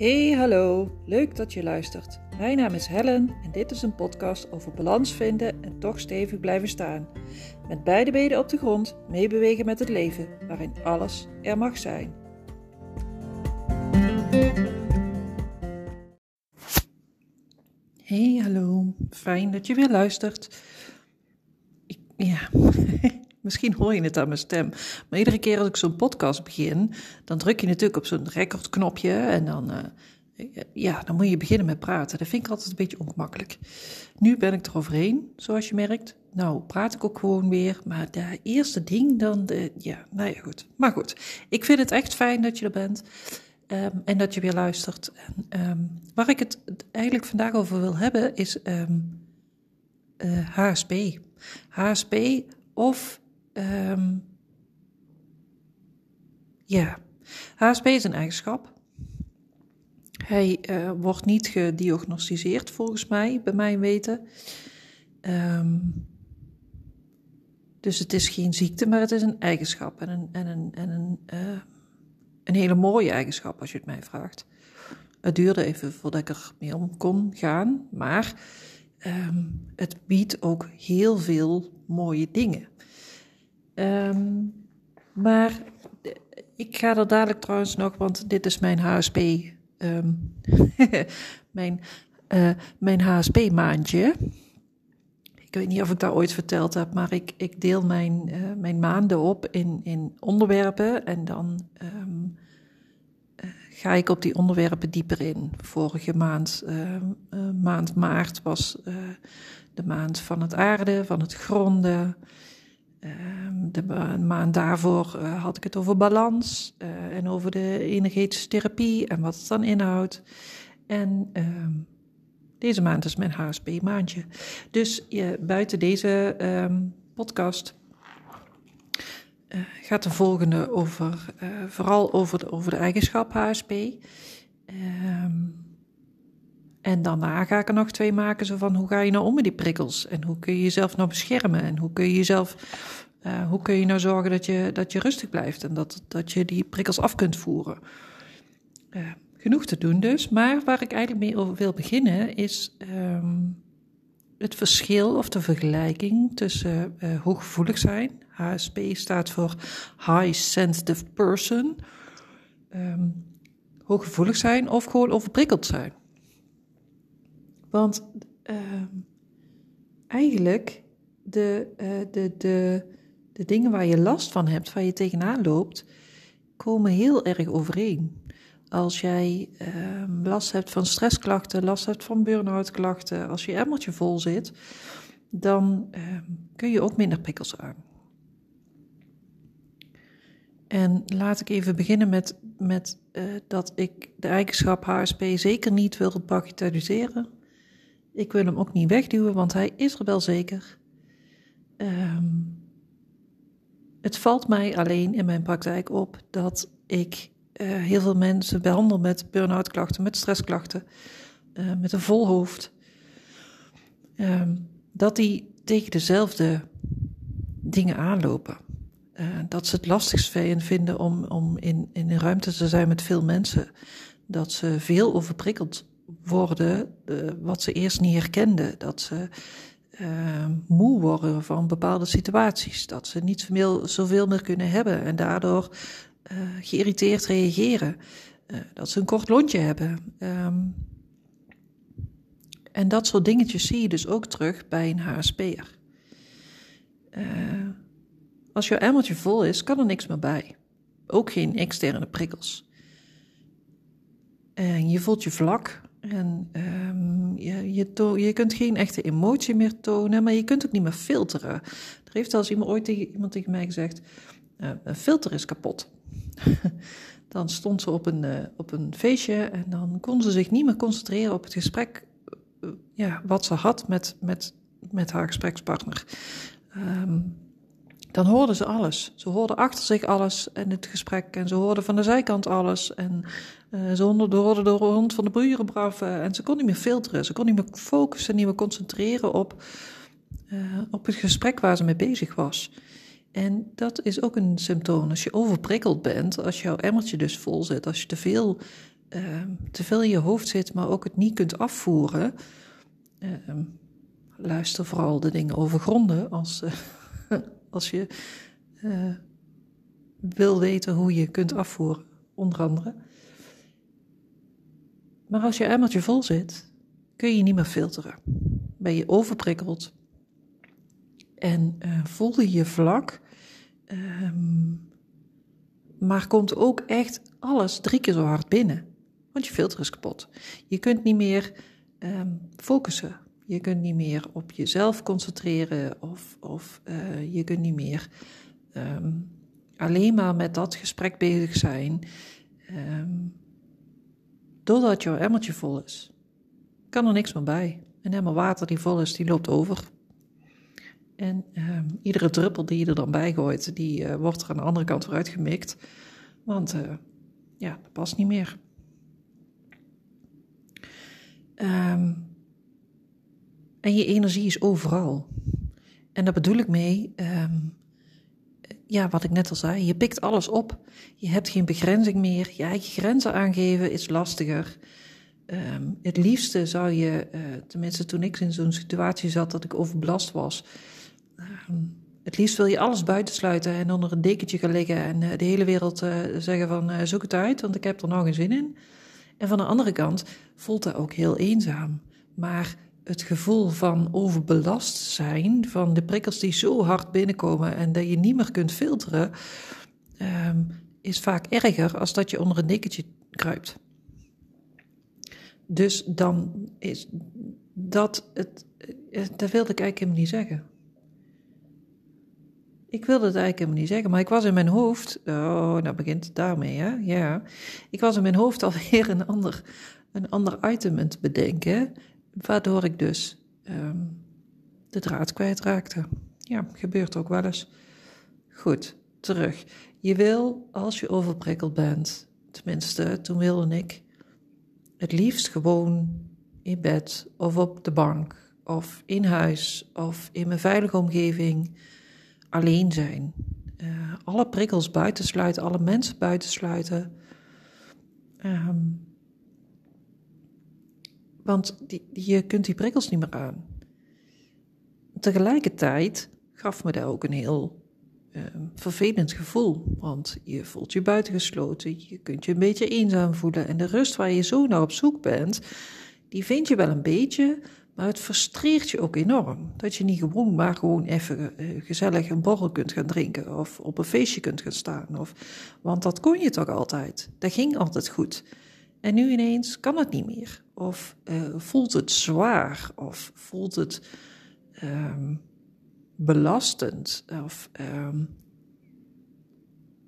Hey, hallo. Leuk dat je luistert. Mijn naam is Helen en dit is een podcast over balans vinden en toch stevig blijven staan. Met beide benen op de grond, meebewegen met het leven, waarin alles er mag zijn. Hey, hallo. Fijn dat je weer luistert. Ik, ja, Misschien hoor je het aan mijn stem. Maar iedere keer als ik zo'n podcast begin, dan druk je natuurlijk op zo'n recordknopje en dan, uh, ja, dan moet je beginnen met praten. Dat vind ik altijd een beetje ongemakkelijk. Nu ben ik er overheen, zoals je merkt. Nou, praat ik ook gewoon weer. Maar de eerste ding dan, de, ja, nou ja, goed. Maar goed, ik vind het echt fijn dat je er bent. Um, en dat je weer luistert. En, um, waar ik het eigenlijk vandaag over wil hebben is um, uh, HSP. HSP of Um, ja, HSP is een eigenschap. Hij uh, wordt niet gediagnosticeerd volgens mij, bij mijn weten. Um, dus het is geen ziekte, maar het is een eigenschap. En een, en een, en een, uh, een hele mooie eigenschap, als je het mij vraagt. Het duurde even voordat ik er mee om kon gaan, maar um, het biedt ook heel veel mooie dingen. Um, maar ik ga er dadelijk trouwens nog, want dit is mijn HSP, um, mijn, uh, mijn HSP-maandje. Ik weet niet of ik dat ooit verteld heb, maar ik, ik deel mijn, uh, mijn maanden op in, in onderwerpen en dan uh, ga ik op die onderwerpen dieper in. Vorige maand, maand maart, was de maand van het aarde, van het gronden. Ehm, de maand daarvoor uh, had ik het over balans uh, en over de energetische therapie en wat het dan inhoudt. En uh, deze maand is mijn HSP-maandje. Dus buiten deze ehm, podcast eh, gaat de volgende over, vooral over de, over eigenschap HSP. Ehm, en daarna ga ik er nog twee maken, zo van hoe ga je nou om met die prikkels? En hoe kun je jezelf nou beschermen? En hoe kun je jezelf, uh, hoe kun je nou zorgen dat je, dat je rustig blijft en dat, dat je die prikkels af kunt voeren? Uh, genoeg te doen dus. Maar waar ik eigenlijk mee over wil beginnen is um, het verschil of de vergelijking tussen uh, hooggevoelig zijn. HSP staat voor High Sensitive Person. Um, hooggevoelig zijn of gewoon overprikkeld zijn. Want uh, eigenlijk de, uh, de, de, de dingen waar je last van hebt, waar je tegenaan loopt, komen heel erg overeen. Als jij uh, last hebt van stressklachten, last hebt van burn-out klachten, als je emmertje vol zit, dan ehm, kun je ook minder prikkels aan. En laat ik even beginnen met, met uh, dat ik de eigenschap HSP zeker niet wil bagatelliseren. Ik wil hem ook niet wegduwen, want hij is er wel zeker. Um, het valt mij alleen in mijn praktijk op dat ik uh, heel veel mensen behandel met burn-out klachten, met stressklachten, uh, met een vol hoofd. Um, dat die tegen dezelfde dingen aanlopen. Uh, dat ze het lastigst vinden om, om in, in een ruimte te zijn met veel mensen. Dat ze veel overprikkeld worden uh, wat ze eerst niet herkenden. Dat ze uh, moe worden van bepaalde situaties. Dat ze niet veel, zoveel meer kunnen hebben en daardoor uh, geïrriteerd reageren. dat ze een kort lontje hebben. Um, en dat soort dingetjes zie je dus ook terug bij een HSP'er. als je emmertje vol is, kan er niks meer bij. Ook geen externe prikkels. En je voelt je vlak, en um, je, je, je, kunt geen echte emotie meer tonen, maar je kunt ook niet meer filteren. Er heeft zelfs iemand, ooit tegen, iemand tegen mij gezegd: uh, een filter is kapot. dan stond ze op een, uh, op een feestje en dan kon ze zich niet meer concentreren op het gesprek uh, ja, wat ze had met, met, met haar gesprekspartner. Um, dan hoorden ze alles. Ze hoorden achter zich alles in het gesprek en ze hoorden van de zijkant alles. En uh, ze hoorden de hond van de buren braffen en ze kon niet meer filteren. Ze kon niet meer focussen, niet meer concentreren op, uh, op het gesprek waar ze mee bezig was. En dat is ook een symptoom. Als je overprikkeld bent, als jouw emmertje dus vol zit, als je te veel ehm, te veel in je hoofd zit, maar ook het niet kunt afvoeren, luister vooral de dingen over gronden als, als je uh, wil weten hoe je kunt afvoeren, onder andere. Maar als je emmertje vol zit, kun je niet meer filteren. Ben je overprikkeld en uh, voel je je vlak, um, maar komt ook echt alles drie keer zo hard binnen. Want je filter is kapot. Je kunt niet meer um, focussen. Je kunt niet meer op jezelf concentreren of, of uh, je kunt niet meer um, alleen maar met dat gesprek bezig zijn. Um, doordat jouw emmertje vol is. Kan er niks meer bij. Een emmer water die vol is, die loopt over. En um, iedere druppel die je er dan bij gooit, die uh, wordt er aan de andere kant weer uitgemikt. Want uh, ja, dat past niet meer. Um, en je energie is overal. En daar bedoel ik mee, um, ja, wat ik net al zei, je pikt alles op. Je hebt geen begrenzing meer. Je eigen grenzen aangeven is lastiger. Um, het liefste zou je, uh, tenminste toen ik in zo'n situatie zat dat ik overbelast was, um, het liefst wil je alles buitensluiten en onder een dekentje gaan liggen en uh, de hele wereld uh, zeggen van zoek het uit, want ik heb er nog geen zin in. En van de andere kant voelt dat ook heel eenzaam. Maar het gevoel van overbelast zijn, van de prikkels die zo hard binnenkomen en dat je niet meer kunt filteren, um, is vaak erger als dat je onder een dekentje kruipt. Dus dan is dat het. Eh, dat wilde ik eigenlijk helemaal niet zeggen. Ik wilde het eigenlijk helemaal niet zeggen, maar ik was in mijn hoofd. Oh, nou begint het daarmee, hè? Ja. Ik was in mijn hoofd alweer een ander, een ander item te bedenken. Waardoor ik dus um, de draad kwijtraakte. Ja, gebeurt ook wel eens. Goed, terug. Je wil, als je overprikkeld bent, tenminste, toen wilde ik het liefst gewoon in bed of op de bank of in huis of in mijn veilige omgeving alleen zijn. Uh, alle prikkels buitensluiten, alle mensen buitensluiten. Um, want die, je kunt die prikkels niet meer aan. Tegelijkertijd gaf me dat ook een heel uh, vervelend gevoel. Want je voelt je buitengesloten, je kunt je een beetje eenzaam voelen. En de rust waar je zo naar op zoek bent, die vind je wel een beetje, maar het frustreert je ook enorm. Dat je niet gewoon maar gewoon even uh, gezellig een borrel kunt gaan drinken of op een feestje kunt gaan staan. Of, want dat kon je toch altijd. Dat ging altijd goed. En nu ineens kan het niet meer. Of uh, voelt het zwaar, of voelt het um, belastend. Of, um,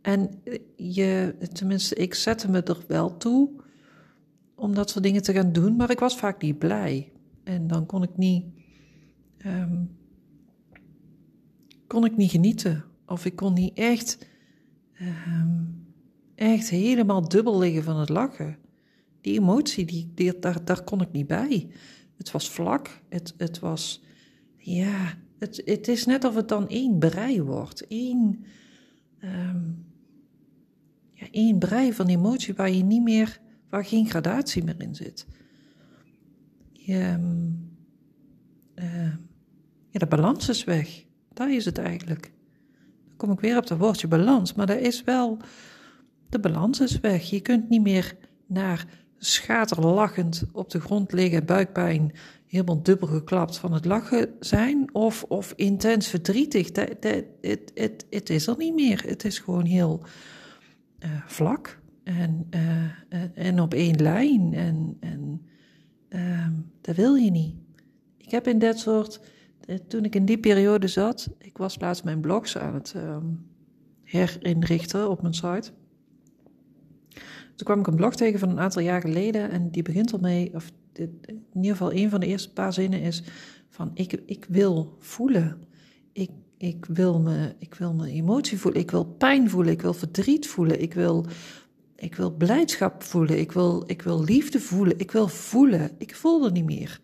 en je, tenminste, ik zette me er wel toe om dat soort dingen te gaan doen, maar ik was vaak niet blij. En dan kon ik niet, um, kon ik niet genieten. Of ik kon niet echt, echt helemaal dubbel liggen van het lachen die emotie, die, daar, daar kon ik niet bij. Het was vlak, het, het was, ja, het, het is net of het dan één brei wordt. Één, um, ja, één brei van emotie waar je niet meer, waar geen gradatie meer in zit. Je, uh, ja, de balans is weg. Daar is het eigenlijk. Dan kom ik weer op het woordje balans, maar daar is wel, de balans is weg. Je kunt niet meer naar schaterlachend op de grond liggen, buikpijn, helemaal dubbel geklapt van het lachen zijn, of, of intens verdrietig. Het is er niet meer. Het is gewoon heel uh, vlak en, uh, en op één lijn. En, en uh, dat wil je niet. Ik heb in dat soort, toen ik in die periode zat, ik was laatst mijn blogs aan het ehm, herinrichten op mijn site. Toen kwam ik een blog tegen van een aantal jaar geleden en die begint ermee, of in ieder geval een van de eerste paar zinnen is van ik, ik wil voelen. Ik, ik, wil me, ik wil me emotie voelen, ik wil pijn voelen, ik wil verdriet voelen, ik wil, ik wil blijdschap voelen, ik wil, ik wil liefde voelen, ik wil voelen. Ik voelde niet meer.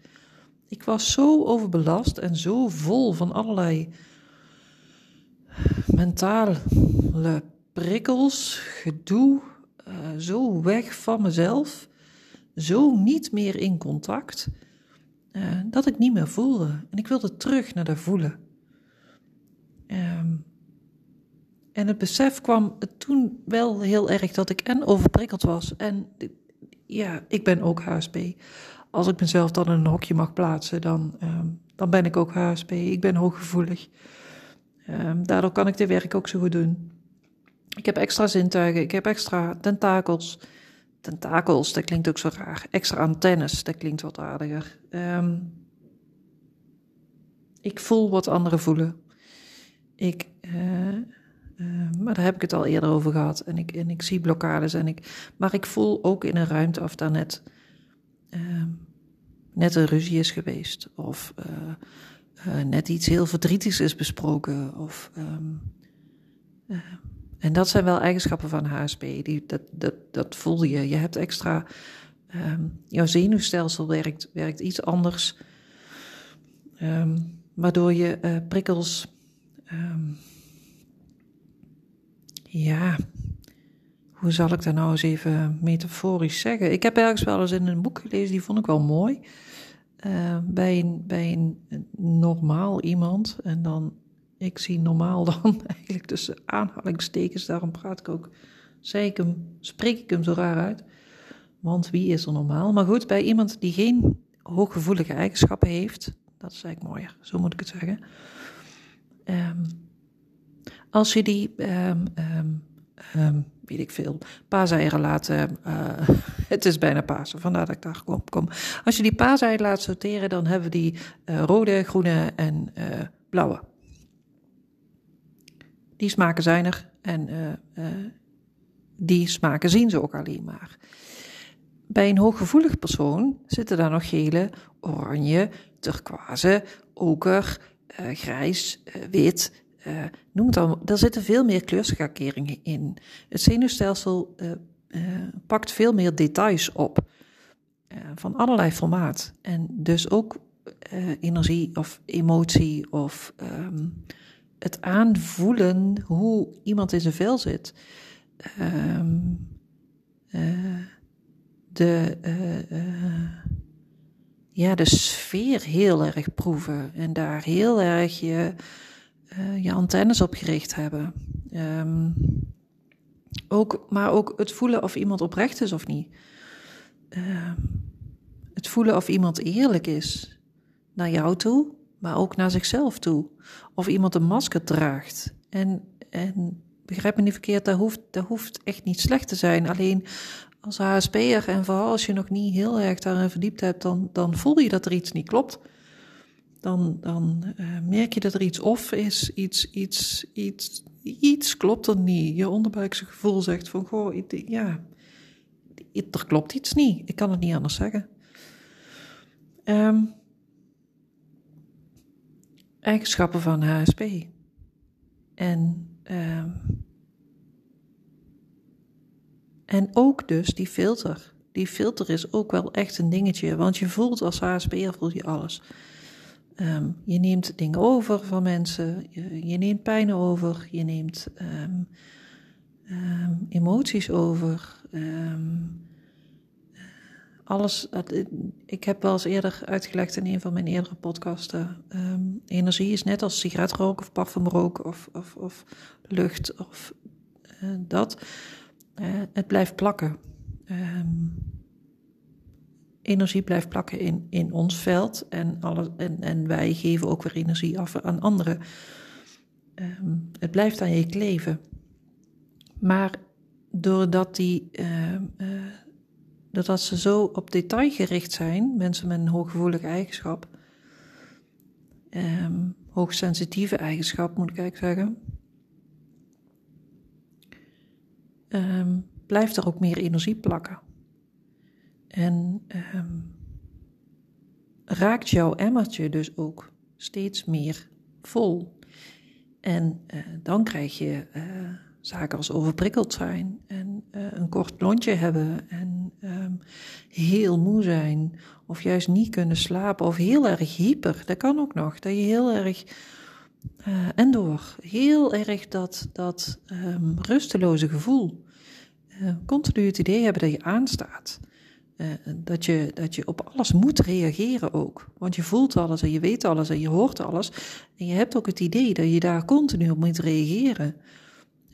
Ik was zo overbelast en zo vol van allerlei mentale prikkels, gedoe, uh, zo weg van mezelf. zo niet meer in contact uh, dat ik niet meer voelde. En ik wilde terug naar dat voelen. Um, en het besef kwam toen wel heel erg dat ik en overprikkeld was. En ja, ik ben ook HSP. Als ik mezelf dan in een hokje mag plaatsen, dan, um, dan ben ik ook HSP. Ik ben hooggevoelig. Um, daardoor kan ik dit werk ook zo goed doen. Ik heb extra zintuigen, ik heb extra tentakels. Tentakels, dat klinkt ook zo raar. Extra antennes, dat klinkt wat aardiger. Um, ik voel wat anderen voelen. Ik, uh, uh, maar daar heb ik het al eerder over gehad. En ik, en ik zie blokkades. En ik, maar ik voel ook in een ruimte of daar net, uh, net een ruzie is geweest. Of uh, net iets heel verdrietigs is besproken. Of, um, en dat zijn wel eigenschappen van HSP. Die, dat, dat, dat voel je. Je hebt extra. Um, jouw zenuwstelsel werkt, werkt iets anders. Um, waardoor je prikkels. Ja, hoe zal ik dat nou eens even metaforisch zeggen? Ik heb ergens wel eens in een boek gelezen, die vond ik wel mooi. Bij, bij een normaal iemand, en dan, ik zie normaal dan eigenlijk tussen aanhalingstekens, daarom praat ik ook, zei ik hem, spreek ik hem zo raar uit. Want wie is er normaal? Maar goed, bij iemand die geen hooggevoelige eigenschappen heeft, dat is eigenlijk mooier, zo moet ik het zeggen. Um, als je die, um, um, weet ik veel, paaseieren laat, uh, het is bijna Pasen, vandaar dat ik daar kom. kom. Als je die paaseieren laat sorteren, dan hebben we die uh, rode, groene en uh, blauwe. Die smaken zijn er en die smaken zien ze ook alleen maar. Bij een hooggevoelig persoon zitten daar nog gele, oranje, turquoise, oker, grijs, wit, noem het dan, daar zitten veel meer kleurschakeringen in. Het zenuwstelsel pakt veel meer details op, van allerlei formaat. En dus ook energie of emotie of um, het aanvoelen hoe iemand in zijn vel zit. Um, de, ja, de sfeer heel erg proeven en daar heel erg je je antennes op gericht hebben. Um, ook, maar ook het voelen of iemand oprecht is of niet. Uh, het voelen of iemand eerlijk is naar jou toe, maar ook naar zichzelf toe. Of iemand een masker draagt. En, en begrijp me niet verkeerd, dat hoeft, hoeft echt niet slecht te zijn. Alleen als HSP'er en vooral als je nog niet heel erg daarin verdiept hebt, dan, dan voel je dat er iets niet klopt dan, dan uh, merk je dat er iets off is, iets, iets, iets, iets klopt er niet. Je onderbuikse gevoel zegt van, goh, ja, er klopt iets niet. Ik kan het niet anders zeggen. Um, eigenschappen van HSP. En, um, en ook dus die filter. Die filter is ook wel echt een dingetje, want je voelt als HSP'er voel je alles. Um, je neemt dingen over van mensen, je, je neemt pijn over, je neemt um, emoties over. Alles, ik heb wel eens eerder uitgelegd in een van mijn eerdere podcasten. energie is net als sigaretrook of parfumrook of, of, of lucht of uh, dat. Uh, het blijft plakken. Um, energie blijft plakken in, in ons veld en, alle, en, en wij geven ook weer energie af aan anderen. Um, het blijft aan je kleven. Maar doordat, die, uh, uh, doordat ze zo op detail gericht zijn, mensen met een hooggevoelige eigenschap, um, hoogsensitieve eigenschap moet ik eigenlijk zeggen, um, blijft er ook meer energie plakken. En um, raakt jouw emmertje dus ook steeds meer vol. En uh, dan krijg je uh, zaken als overprikkeld zijn en uh, een kort lontje hebben en heel moe zijn of juist niet kunnen slapen of heel erg hyper. Dat kan ook nog, dat je heel erg en door heel erg dat, dat um, rusteloze gevoel. continu het idee hebben dat je aanstaat. dat, je, dat je op alles moet reageren ook. Want je voelt alles en je weet alles en je hoort alles. En je hebt ook het idee dat je daar continu op moet reageren.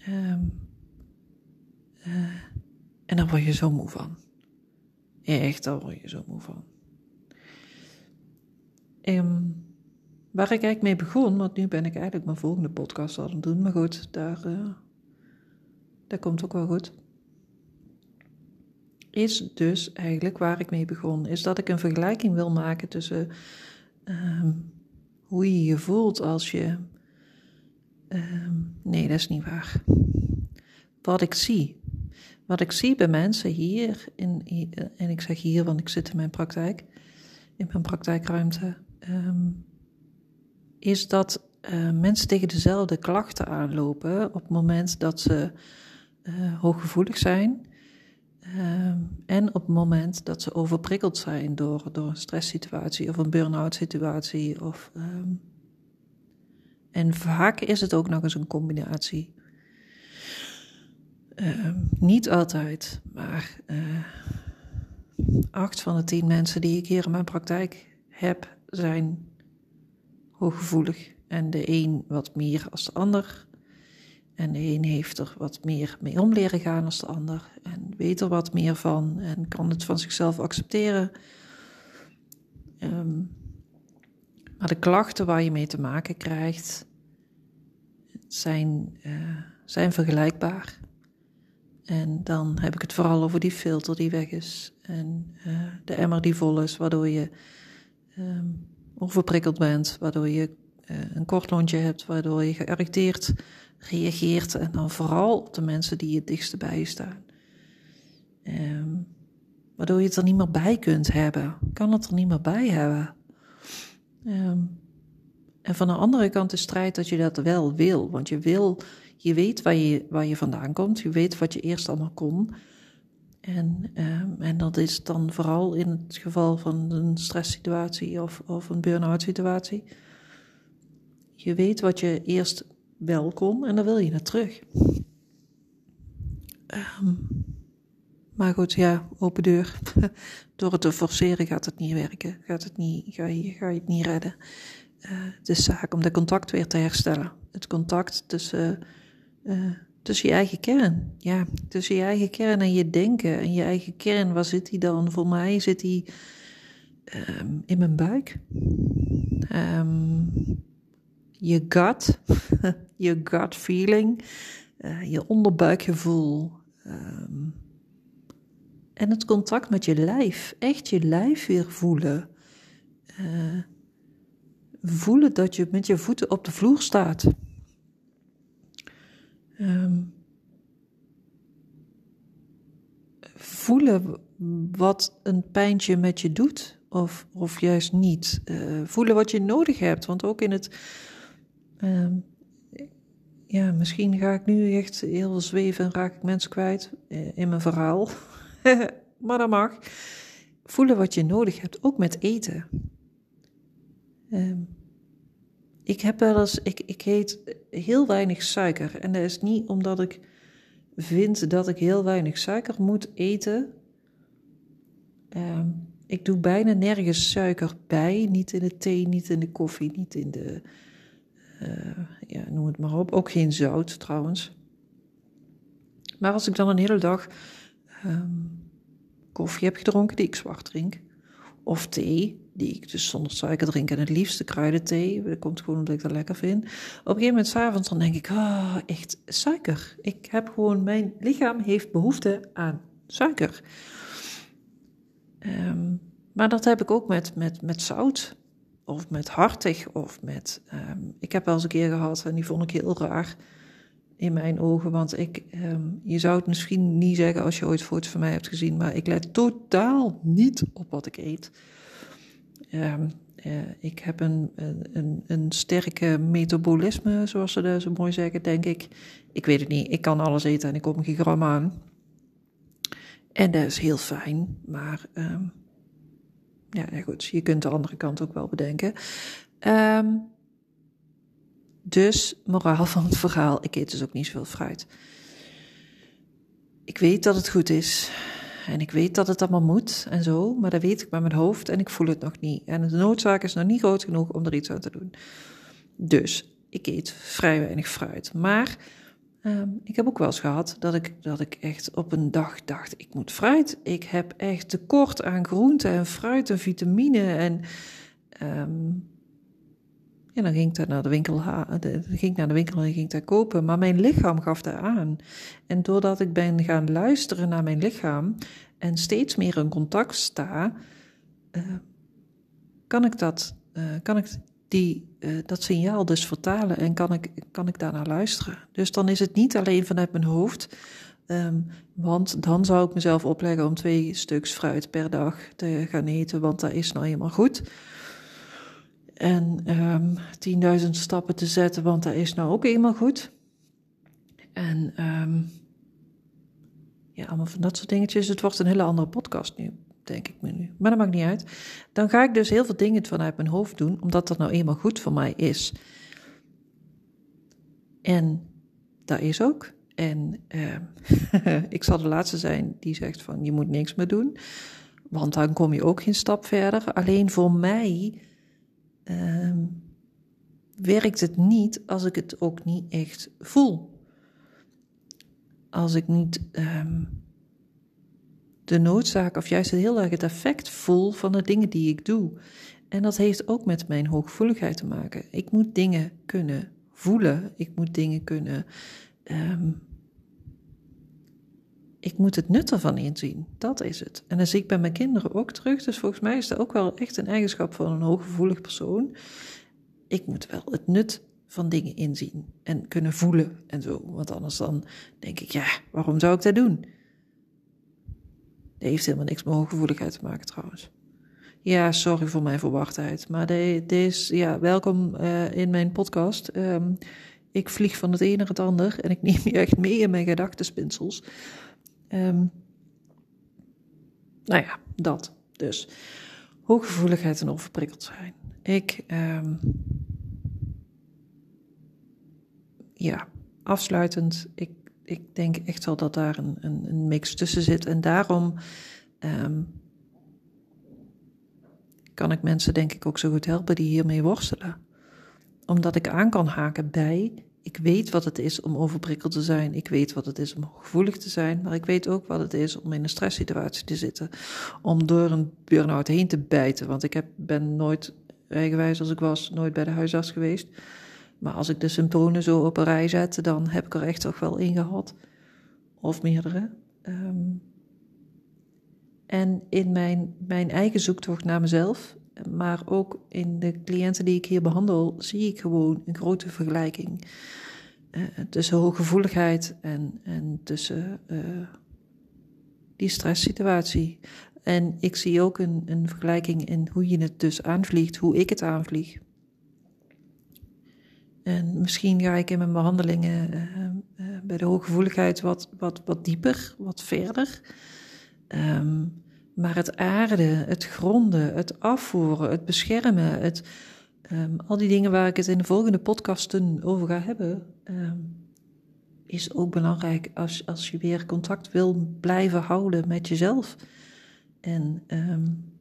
Um, en daar word je zo moe van. Echt, daar word je zo moe van. Um, waar ik eigenlijk mee begon, want nu ben ik eigenlijk mijn volgende podcast aan het doen. Maar goed, daar, uh, dat komt ook wel goed. Is dus eigenlijk waar ik mee begon, is dat ik een vergelijking wil maken tussen um, hoe je je voelt als je. Um, nee, dat is niet waar. Wat ik zie wat ik zie bij mensen hier, in, en ik zeg hier, want ik zit in mijn praktijk, in mijn praktijkruimte, um, is dat uh, mensen tegen dezelfde klachten aanlopen op het moment dat ze uh, hooggevoelig zijn. Um, en op het moment dat ze overprikkeld zijn door, door een stresssituatie of een burn-out situatie. Of, um, en vaak is het ook nog eens een combinatie. Uh, niet altijd, maar uh, acht van de tien mensen die ik hier in mijn praktijk heb, zijn hooggevoelig. En de een wat meer als de ander. En de een heeft er wat meer mee om leren gaan als de ander. En weet er wat meer van en kan het van zichzelf accepteren. Um, maar de klachten waar je mee te maken krijgt, zijn, uh, zijn vergelijkbaar. En dan heb ik het vooral over die filter die weg is en uh, de emmer die vol is, waardoor je um, overprikkeld bent, waardoor je uh, een kort lontje hebt, waardoor je geïrriteerd reageert en dan vooral op de mensen die het dichtst bij je staan. Um, waardoor je het er niet meer bij kunt hebben, kan het er niet meer bij hebben. Um, en van de andere kant de strijd dat je dat wel wil, want je wil je weet waar je, waar je vandaan komt. Je weet wat je eerst allemaal kon. En, um, en dat is dan vooral in het geval van een stresssituatie of, of een burn-out situatie. Je weet wat je eerst wel kon en dan wil je naar terug. Um, maar goed, ja, open deur. Door het te forceren gaat het niet werken. Gaat het niet, ga, je, ga je het niet redden. Het is zaak om de contact weer te herstellen. Het contact tussen uh, tussen je eigen kern. Ja, tussen je eigen kern en je denken. En je eigen kern, waar zit die dan? Voor mij zit die um, in mijn buik. Um, je gut, je gut feeling, uh, je onderbuikgevoel. Um, en het contact met je lijf. Echt je lijf weer voelen. Uh, voelen dat je met je voeten op de vloer staat. Um, voelen wat een pijntje met je doet, of, of juist niet. Uh, voelen wat je nodig hebt, want ook in het. Um, ja, misschien ga ik nu echt heel zweven en raak ik mensen kwijt uh, in mijn verhaal. maar dat mag. Voelen wat je nodig hebt, ook met eten. Um, ik heb wel eens, ik, ik eet heel weinig suiker. En dat is niet omdat ik vind dat ik heel weinig suiker moet eten. Um, ik doe bijna nergens suiker bij. Niet in de thee, niet in de koffie, niet in de. Uh, ja, noem het maar op. Ook geen zout trouwens. Maar als ik dan een hele dag um, koffie heb gedronken, die ik zwart drink, of thee, die ik dus zonder suiker drink en het liefste kruidenthee. Dat komt gewoon omdat ik dat lekker vind. Op een gegeven moment s'avonds dan denk ik, oh, echt suiker. Ik heb gewoon, mijn lichaam heeft behoefte aan suiker. Um, maar dat heb ik ook met, met, met zout. Of met hartig. Of met, um, ik heb wel eens een keer gehad en die vond ik heel raar in mijn ogen. Want ik, um, je zou het misschien niet zeggen als je ooit foto's van mij hebt gezien. Maar ik let totaal niet op wat ik eet. Um, uh, ik heb een, een, een sterke metabolisme, zoals ze dat zo mooi zeggen, denk ik. Ik weet het niet. Ik kan alles eten en ik kom geen gram aan. En dat is heel fijn, maar um, ja, goed, je kunt de andere kant ook wel bedenken. Dus, moraal van het verhaal, ik eet dus ook niet zoveel fruit. Ik weet dat het goed is. En ik weet dat het allemaal moet en zo, maar dat weet ik met mijn hoofd en ik voel het nog niet. En de noodzaak is nog niet groot genoeg om er iets aan te doen. Dus ik eet vrij weinig fruit. Maar ehm, ik heb ook wel eens gehad dat ik, dat ik echt op een dag dacht: ik moet fruit. Ik heb echt tekort aan groente en fruit en vitamine. En um, ja, dan ging ik naar de winkel, ging naar de winkel en ging daar kopen. Maar mijn lichaam gaf daar aan. En doordat ik ben gaan luisteren naar mijn lichaam en steeds meer in contact sta, uh, kan ik dat, uh, kan ik die, uh, dat signaal dus vertalen en kan ik, kan ik daarnaar luisteren. Dus dan is het niet alleen vanuit mijn hoofd, um, want dan zou ik mezelf opleggen om twee stuks fruit per dag te gaan eten, want dat is nou helemaal goed en um, ehm, 10.000 stappen te zetten, want dat is nou ook eenmaal goed. En um, ja, allemaal van dat soort dingetjes. Het wordt een hele andere podcast nu, denk ik me nu. Maar dat maakt niet uit. Dan ga ik dus heel veel dingen vanuit mijn hoofd doen, omdat dat nou eenmaal goed voor mij is. En dat is ook. En uh, ik zal de laatste zijn die zegt van je moet niks meer doen. Want dan kom je ook geen stap verder. Alleen voor mij um, werkt het niet als ik het ook niet echt voel. Als ik niet um, de noodzaak of juist heel erg het effect voel van de dingen die ik doe. En dat heeft ook met mijn hooggevoeligheid te maken. Ik moet dingen kunnen voelen. Ik moet dingen kunnen. Um, ik moet het nut ervan inzien. Dat is het. En dan zie ik bij mijn kinderen ook terug. Dus volgens mij is dat ook wel echt een eigenschap van een hooggevoelig persoon. Ik moet wel het nut van dingen inzien en kunnen voelen en zo. Want anders dan denk ik, ja, waarom zou ik dat doen? Dat heeft helemaal niks met hooggevoeligheid te maken trouwens. Ja, sorry voor mijn verwachtheid. Maar deze, ja, welkom uh, in mijn podcast. Um, ik vlieg van het een naar het ander en ik neem je echt mee in mijn gedachtenspinsels. Um, nou ja, dat dus. Hooggevoeligheid en overprikkeld zijn. Ik, um, ja, afsluitend, ik, ik denk echt wel dat daar een, een, een mix tussen zit. En daarom um, kan ik mensen denk ik ook zo goed helpen die hiermee worstelen. Omdat ik aan kan haken bij ik weet wat het is om overprikkeld te zijn. Ik weet wat het is om gevoelig te zijn. Maar ik weet ook wat het is om in een stresssituatie te zitten. Om door een burn-out heen te bijten. Want ik heb, ben nooit, eigenwijs als ik was, nooit bij de huisarts geweest. Maar als ik de symptomen zo op een rij zet, dan heb ik er echt toch wel één gehad. Of meerdere. Um, en in mijn, mijn eigen zoektocht naar mezelf, maar ook in de cliënten die ik hier behandel, zie ik gewoon een grote vergelijking uh, tussen hooggevoeligheid en, en tussen uh, die stresssituatie. En ik zie ook een, een vergelijking in hoe je het dus aanvliegt, hoe ik het aanvlieg. En misschien ga ik in mijn behandelingen uh, bij de hooggevoeligheid wat, wat, wat dieper, wat verder. Um, maar het aarden, het gronden, het afvoeren, het beschermen, het, um, al die dingen waar ik het in de volgende podcasten over ga hebben, um, is ook belangrijk als, als je weer contact wil blijven houden met jezelf. En um,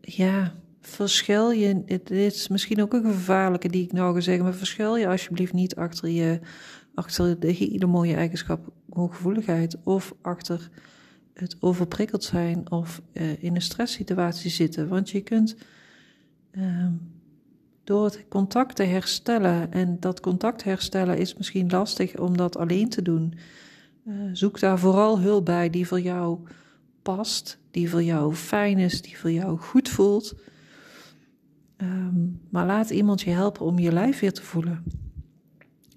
ja, verschil je, dit is misschien ook een gevaarlijke die ik nou ga zeggen, maar verschil je alsjeblieft niet achter je achter de hele mooie eigenschap hooggevoeligheid of achter het overprikkeld zijn of uh, in een stresssituatie zitten. Want je kunt uh, door het contact te herstellen, en dat contact herstellen is misschien lastig om dat alleen te doen. Uh, zoek daar vooral hulp bij die voor jou past, die voor jou fijn is, die voor jou goed voelt. Um, maar laat iemand je helpen om je lijf weer te voelen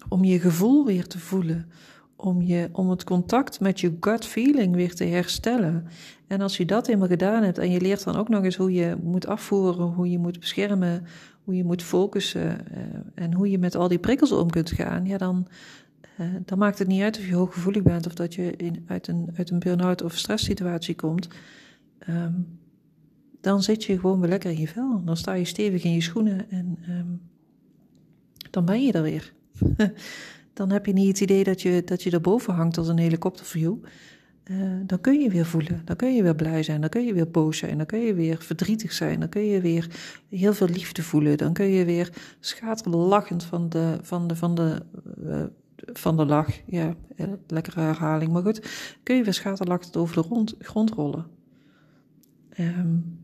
om je gevoel weer te voelen, om, je, om het contact met je gut feeling weer te herstellen. En als je dat eenmaal gedaan hebt en je leert dan ook nog eens hoe je moet afvoeren, hoe je moet beschermen, hoe je moet focussen uh, en hoe je met al die prikkels om kunt gaan, ja, dan, uh, dan maakt het niet uit of je hooggevoelig bent of dat je in, uit een, uit een burn-out of stresssituatie komt. Um, dan zit je gewoon weer lekker in je vel. Dan sta je stevig in je schoenen en um, dan ben je er weer. dan heb je niet het idee dat je, dat je erboven hangt als een helikopterview. Uh, dan kun je weer voelen, dan kun je weer blij zijn, dan kun je weer boos zijn, dan kun je weer verdrietig zijn, dan kun je weer heel veel liefde voelen, dan kun je weer schaterlachend van de, van de, van de, uh, van de lach, ja, eh, lekkere herhaling, maar goed, kun je weer schaterlachend over de rond, grond rollen. Um,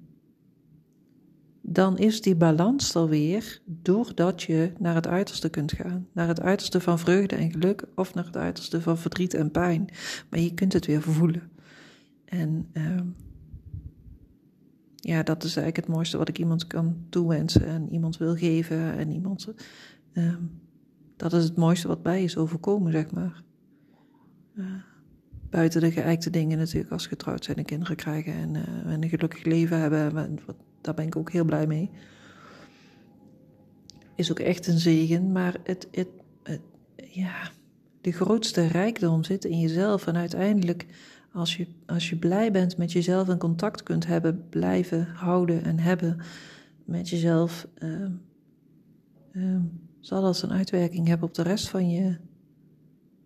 dan is die balans er weer doordat je naar het uiterste kunt gaan. Naar het uiterste van vreugde en geluk of naar het uiterste van verdriet en pijn. Maar je kunt het weer voelen. En uh, ja, dat is eigenlijk het mooiste wat ik iemand kan toewensen en iemand wil geven. En iemand, uh, dat is het mooiste wat bij is overkomen, zeg maar. Uh, buiten de geëikte dingen natuurlijk, als getrouwd zijn en kinderen krijgen en, en een gelukkig leven hebben. Daar ben ik ook heel blij mee. Is ook echt een zegen, maar het, het, ja, de grootste rijkdom zit in jezelf. En uiteindelijk, als je, als je blij bent met jezelf en contact kunt hebben, blijven houden en hebben met jezelf, uh, uh, zal dat een uitwerking hebben op de rest van je,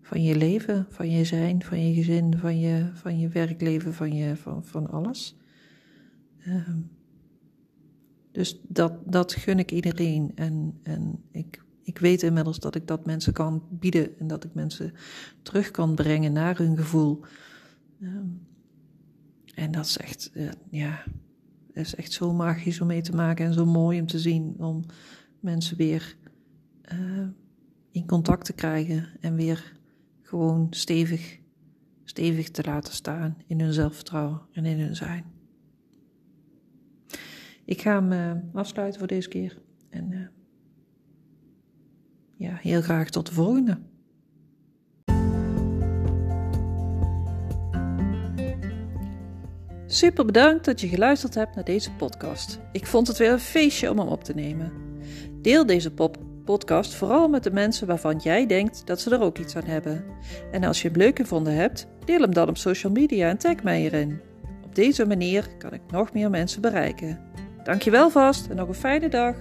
van je leven, van je zijn, van je gezin, van je, van je werkleven, van, je, van, van alles. Uh, dus dat, dat gun ik iedereen. En, en ik, ik weet inmiddels dat ik dat mensen kan bieden en dat ik mensen terug kan brengen naar hun gevoel. Um, en dat is echt, uh, ja, is echt zo magisch om mee te maken en zo mooi om te zien. Om mensen weer uh, in contact te krijgen en weer gewoon stevig, stevig te laten staan in hun zelfvertrouwen en in hun zijn. Ik ga hem uh, afsluiten voor deze keer. En uh, ja, heel graag tot de volgende. Super bedankt dat je geluisterd hebt naar deze podcast. Ik vond het weer een feestje om hem op te nemen. Deel deze podcast vooral met de mensen waarvan jij denkt dat ze er ook iets aan hebben. En als je hem leuk gevonden hebt, deel hem dan op social media en tag mij erin. Op deze manier kan ik nog meer mensen bereiken. Dankjewel vast en nog een fijne dag.